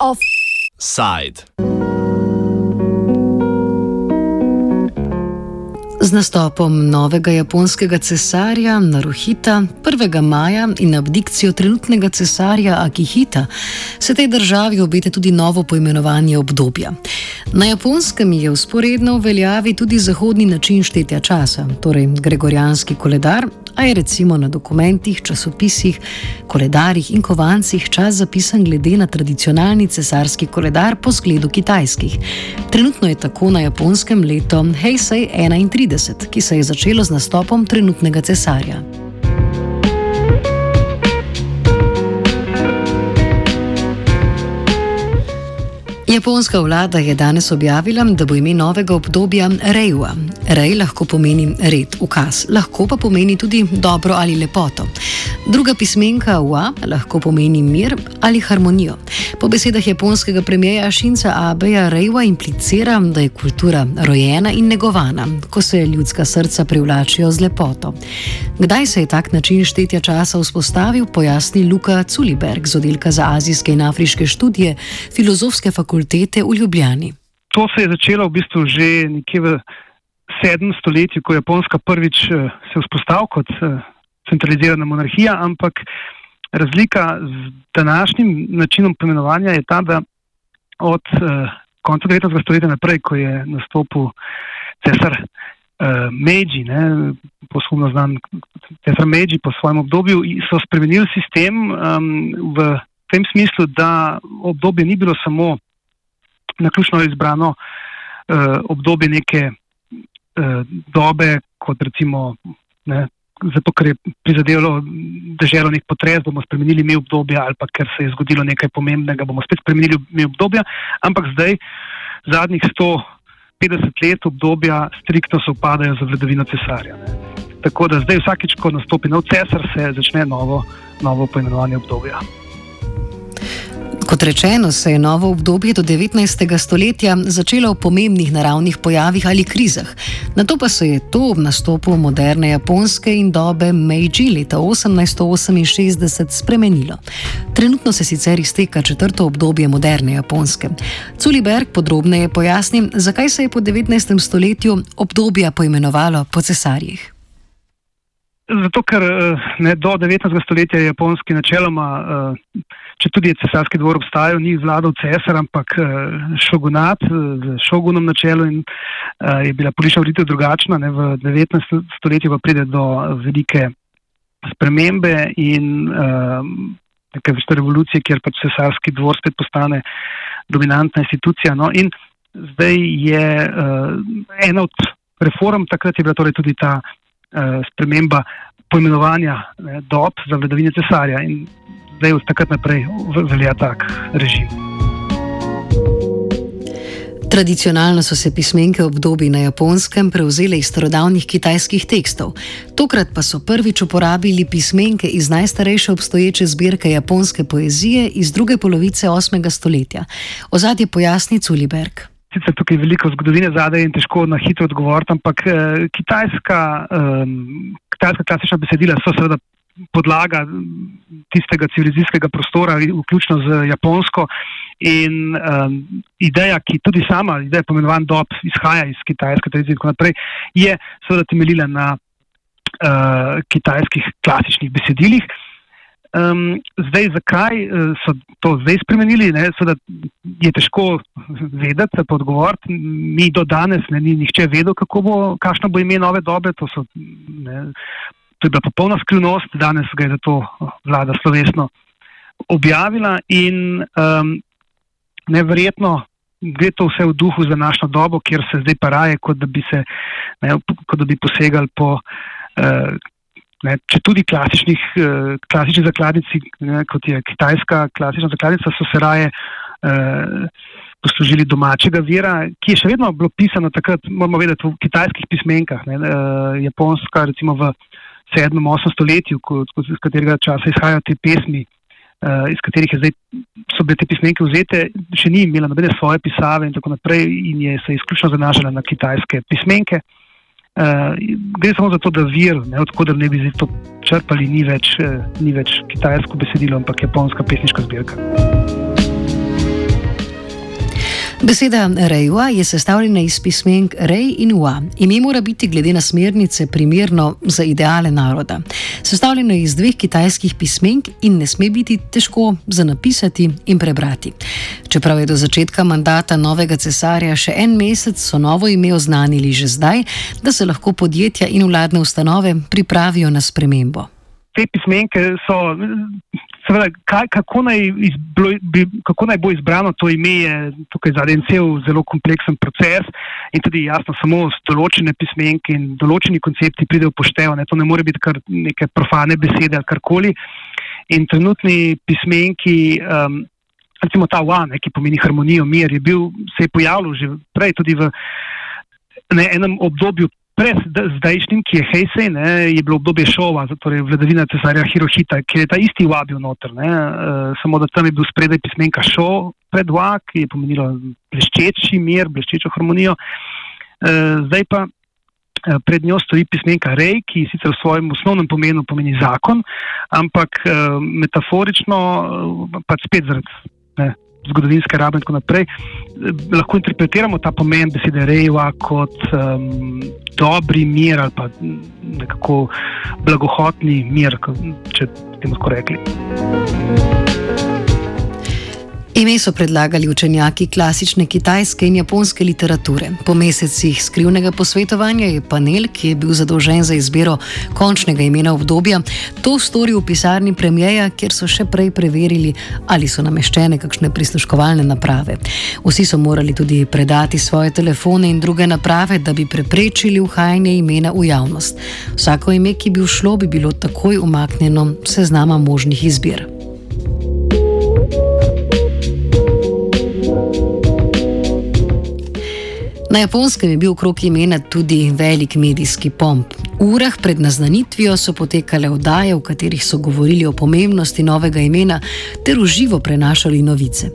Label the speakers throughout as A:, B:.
A: Offside.
B: Z nastopom novega japonskega cesarja Naruhita 1. maja in abdikcijo trenutnega cesarja Akihita se tej državi obete tudi novo poimenovanje obdobja. Na japonskem je usporedno v veljavi tudi zahodni način štetja časa, torej gregorijanski koledar, a je recimo na dokumentih, časopisih, koledarjih in kovancih čas zapisan glede na tradicionalni cesarski koledar po zgledu kitajskih. Trenutno je tako na japonskem leto Heisei 31, ki se je začelo z nastopom trenutnega cesarja. Japonska vlada je danes objavila, da bo ime novega obdobja Reua. Rej lahko pomeni red, ukaz, lahko pa pomeni tudi dobro ali lepoto. Druga pismenka Ua lahko pomeni mir ali harmonijo. Po besedah japonskega premijeja Šinca Abeja Reua implicira, da je kultura rojena in negovana, ko se ljudska srca privlačijo z lepoto. Kdaj se je tak način štetja časa vzpostavil, pojasni Luka Culiberg z oddelka za azijske in afriške študije Filozofske fakultete v Ljubljani.
C: To se je začelo v bistvu že nekje v sedmem stoletju, ko je Japonska prvič eh, se vzpostavila kot eh, centralizirana monarhija, ampak razlika z današnjim načinom pomenovanja je ta, da od uh, konca 19. stoletja naprej, ko je nastopil cesar uh, Meiji, poslovno znan cesar Meiji po svojem obdobju, so spremenili sistem um, v tem smislu, da obdobje ni bilo samo naključno izbrano uh, obdobje neke uh, dobe, kot recimo ne, zato ker je prizadelo državo nek potres, bomo spremenili mi obdobja ali pa ker se je zgodilo nekaj pomembnega, bomo spet spremenili mi obdobja, ampak zdaj zadnjih 150 let obdobja striktno se upadajo za vladavino cesarja. Ne. Tako da zdaj vsakič, ko nastopi nov cesar, se začne novo, novo poimenovanje obdobja.
B: Kot rečeno, se je novo obdobje do 19. stoletja začelo v pomembnih naravnih pojavih ali krizah. Na to pa se je to ob nastopu moderne japonske in dobe Meiji leta 1868 spremenilo. Trenutno se sicer izteka četrto obdobje moderne japonske. Culiberg podrobneje pojasni, zakaj se je po 19. stoletju obdobja poimenovalo po cesarjih.
C: Zato, ker eh, ne, do 19. stoletja je japonski načeloma, eh, če tudi je cesarski dvor obstajal, ni vladal cesar, ampak eh, šogunat z šogunom na čelu in je bila politična ureditev drugačna. Ne, v 19. stoletju pa pride do velike spremembe in neke vrste revolucije, kjer pač cesarski dvor spet postane dominantna institucija. No, in zdaj je ena od reform, takrat je bila torej tudi ta. Eh, sprememba pojmenovanja ne, dob za vladavine cesarja in zdaj od takrat naprej velja tak režim.
B: Tradicionalno so se pismenke obdobij na japonskem prevzele iz starodavnih kitajskih tekstov, tokrat pa so prvič uporabili pismenke iz najstarejše obstoječe zbirke japonske poezije iz druge polovice 8. stoletja. Ozadje pojasni Culiberg
C: sicer tukaj veliko zgodovine zadaj in težko na hitro odgovoriti, ampak eh, kitajska, eh, kitajska klasična besedila so seveda podlaga tistega civilizacijskega prostora, vključno z japonsko. In um, ideja, ki tudi sama, ideja pomenovan dob, izhaja iz kitajske tradicije in tako naprej, je seveda temeljila na uh, kitajskih klasičnih besedilih. Um, zdaj, zakaj eh, so to zdaj spremenili, ne, da je težko vedeti, pa odgovoriti. Mi do danes ne, ni nihče vedel, bo, kakšno bo ime nove dobe. To, so, ne, to je bila popolna skrivnost, danes ga je za to vlada slovesno objavila in um, neverjetno. Gre to vse v duhu za našo dobo, kjer se zdaj paraje, kot da bi, se, ne, kot da bi posegali po uh, Ne, če tudi klasičnih, eh, klasični zakladnici, ne, kot je kitajska klasična zakladnica, so se raje eh, poslužili domačega vira, ki je še vedno bilo pisano takrat, moramo vedeti, v kitajskih pismenkah. Ne, eh, japonska, recimo v 7.-8. stoletju, iz katerega časa izhajajo te pesmi, eh, iz katerih zdaj, so bile te pismenke vzete, še ni imela nobene svoje pisave in tako naprej, in je se izključno zanašala na kitajske pismenke. Uh, gre samo za to, da vir, odkuder ne bi zdaj to črpali, ni več, uh, ni več kitajsko besedilo, ampak japonska pesniška zbirka.
B: Beseda Rejua je sestavljena iz pismenk Rej in Ua. Ime mora biti glede na smernice primerno za ideale naroda. Sestavljeno je iz dveh kitajskih pismenk in ne sme biti težko za napisati in prebrati. Čeprav je do začetka mandata novega cesarja še en mesec, so novo ime oznanili že zdaj, da se lahko podjetja in vladne ustanove pripravijo na spremembo.
C: Te pismenke so Seveda, kaj, kako, naj izblo, kako naj bo izbrano to ime, je tukaj zadnji cel zelo kompleksen proces in tudi jasno, samo določene pismenke in določeni koncepti pridejo poštevane. To ne more biti kar neke profane besede ali karkoli. In trenutni pismenki, um, recimo ta WAN, ki pomeni harmonijo, mir, je bil, se je pojavil že prej tudi v ne, enem obdobju Pred zdajšnjim, ki je Heisei, ne, je bilo obdobje šova, torej vladavina cesarja Hirošita, ki je ta isti vabil noter. Ne, uh, samo da tam je bil spredaj pismenka šo, pred va, ki je pomenilo bleščeči mir, bleščečo harmonijo. Uh, zdaj pa uh, pred njo stoji pismenka Rej, ki sicer v svojem osnovnem pomenu pomeni zakon, ampak metaforično pač spet zaradi zgodovinske rabe in tako naprej, lahko interpretiramo ta pomen besede rejva kot um, dobri mir ali pa nekako blagohotni mir, če temu tako rekli.
B: Ime so predlagali učenjaki klasične kitajske in japonske literature. Po mesecih skrivnega posvetovanja je panel, ki je bil zadolžen za izbiro končnega imena obdobja, to storil v pisarni premijeja, kjer so še prej preverili, ali so nameščene kakšne prisluškovalne naprave. Vsi so morali tudi predati svoje telefone in druge naprave, da bi preprečili uhajanje imena v javnost. Vsako ime, ki bi všlo, bi bilo takoj umaknjeno seznama možnih izbir. Na japonskem je bil okrog imena tudi velik medijski pomp. Urah pred naznanitvijo so potekale oddaje, v katerih so govorili o pomembnosti novega imena ter uživo prenašali novice.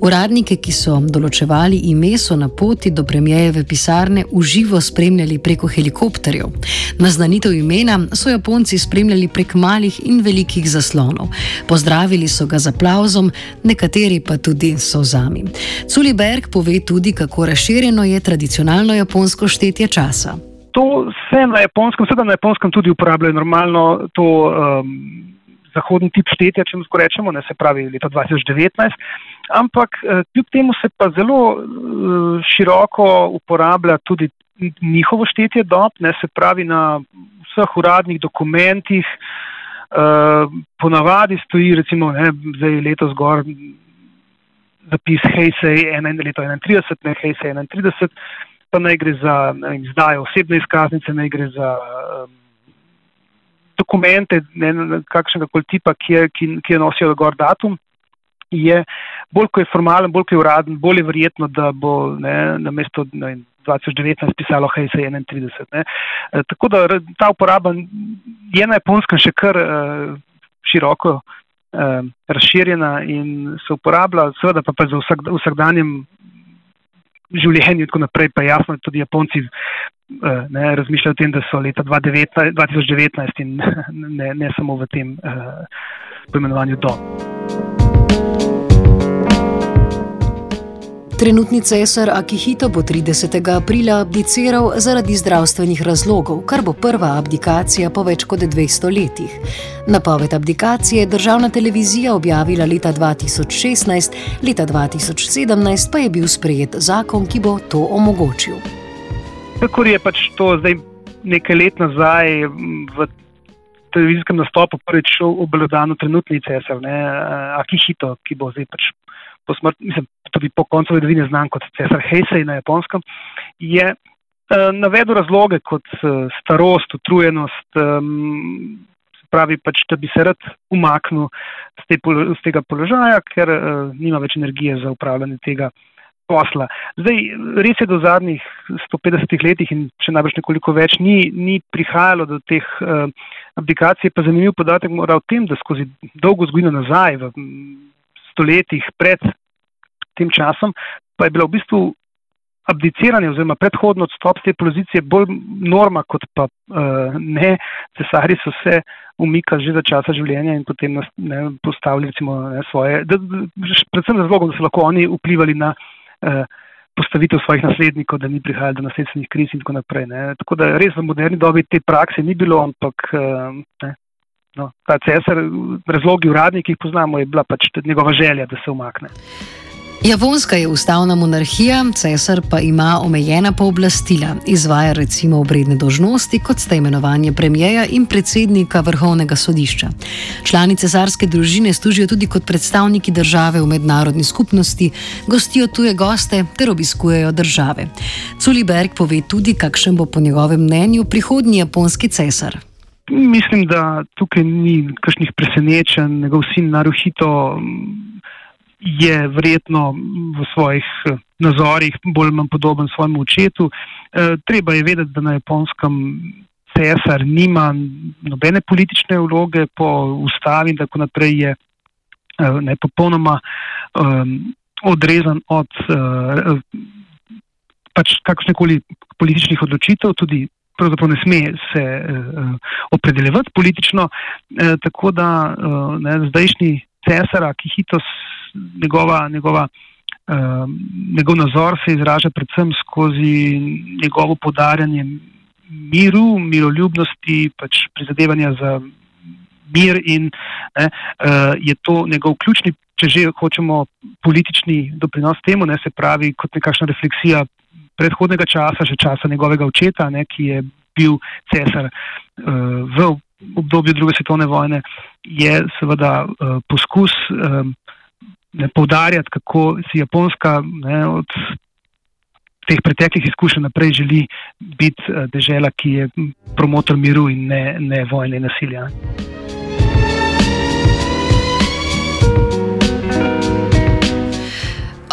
B: Uradnike, ki so določevali ime, so na poti do premijeve pisarne uživo spremljali preko helikopterjev. Naznanitev imena so Japonci spremljali prek malih in velikih zaslonov. Pozdravili so ga z aplauzom, nekateri pa tudi so zami. Culiberg pove tudi, kako razširjeno je tradicionalno japonsko štetje časa
C: to se na japonskem, seveda na japonskem tudi uporabljajo normalno to um, zahodni tip štetja, če lahko rečemo, ne se pravi leta 2019, ampak uh, kljub temu se pa zelo uh, široko uporablja tudi njihovo štetje dob, ne se pravi na vseh uradnih dokumentih. Uh, ponavadi stoji, recimo, ne, zdaj letos zgor zapis Heisei 31, ne Heisei 31, pa naj gre za izdajo osebne izkaznice, naj gre za um, dokumente, ne, kakšnega koli tipa, ki je, ki, ki je nosijo gor datum. Je bolj, ko je formalen, bolj, ko je uraden, bolj je verjetno, da bo ne, na mesto 2019 pisalo HSE 31. Ne. E, tako da ta uporaba je na japonskem še kar uh, široko uh, razširjena in se uporablja, seveda pa, pa za vsak, vsakdanjem življenju in tako naprej, pa jasno, tudi Japonci eh, ne, razmišljajo o tem, da so leta 2019, 2019 in ne, ne samo v tem uh, poimenovanju do.
B: Trenutni cesar Akihito bo 30. aprila abdiciral zaradi zdravstvenih razlogov, kar bo prva abdikacija po več kot 200 letih. Napoved abdikacije je državna televizija objavila leta 2016, leta 2017 pa je bil sprejet zakon, ki bo to omogočil.
C: Tako je pač to zdaj nekaj let nazaj v televizijskem nastopu prvič obelodano trenutni cesar, ne, Akihito, ki bo zdaj pač po smrti, mislim, tudi po koncu vladavine znan kot cesar Heisei na japonskem, je uh, navedel razloge kot uh, starost, utrujenost, um, pravi pač, da bi se rad umaknil z, te, z tega položaja, ker uh, nima več energije za upravljanje tega posla. Zdaj, res je do zadnjih 150 letih in še najbrž nekoliko več ni, ni prihajalo do teh uh, abdikacij, pa zanimiv podatek mora v tem, da skozi dolgo zgodino nazaj, v stoletjih pred tem časom, pa je bila v bistvu abdiciranje oziroma predhodno odstop z te pozicije bolj norma kot pa uh, ne. Cesari so se umikali že za časa življenja in potem nas, ne, postavili recimo, ne, svoje, da, predvsem razlogom, da so lahko oni vplivali na uh, postavitev svojih naslednikov, da ni prihajalo do nasledstvenih kriz in tako naprej. Ne. Tako da res v moderni dobi te prakse ni bilo, ampak uh, ne, no, ta cesar, razlogi uradni, ki jih poznamo, je bila pač njegova želja, da se umakne.
B: Japonska je ustavna monarhija, cesar pa ima omejena pooblastila, izvaja recimo obredne dožnosti, kot sta imenovanje premijeja in predsednika vrhovnega sodišča. Člani cesarske družine služijo tudi kot predstavniki države v mednarodni skupnosti, gostijo tuje goste ter obiskujejo države. Culiberg pove tudi, kakšen bo po njegovem mnenju prihodnji japonski cesar.
C: Mislim, da tukaj ni kakšnih presenečenj, njegov sin Naruhito je verjetno v svojih eh, nazorih bolj ali manj podoben svojemu očetu. E, treba je vedeti, da na japonskem cesar nima nobene politične vloge po ustavi in tako naprej je eh, ne popolnoma um, odrezan od uh, pač kakršnekoli političnih odločitev, tudi pravzaprav ne sme se uh, opredeljevati politično, uh, tako da uh, ne, zdajšnji cesar, ki hitro njegova, njegova, uh, njegov nazor se izraža predvsem skozi njegovo podarjanje miru, miroljubnosti, pač prizadevanja za mir in ne, uh, je to njegov ključni, če že hočemo, politični doprinos temu, ne se pravi kot nekakšna refleksija predhodnega časa, še časa njegovega očeta, ne, ki je bil cesar uh, v obdobju druge svetovne vojne, je seveda uh, poskus. Uh, poudarjati, kako si Japonska ne, od teh preteklih izkušenj naprej želi biti eh, država, ki je promotor miru in ne, ne vojne in nasilja.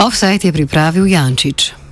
B: Offside je pripravil Jančič.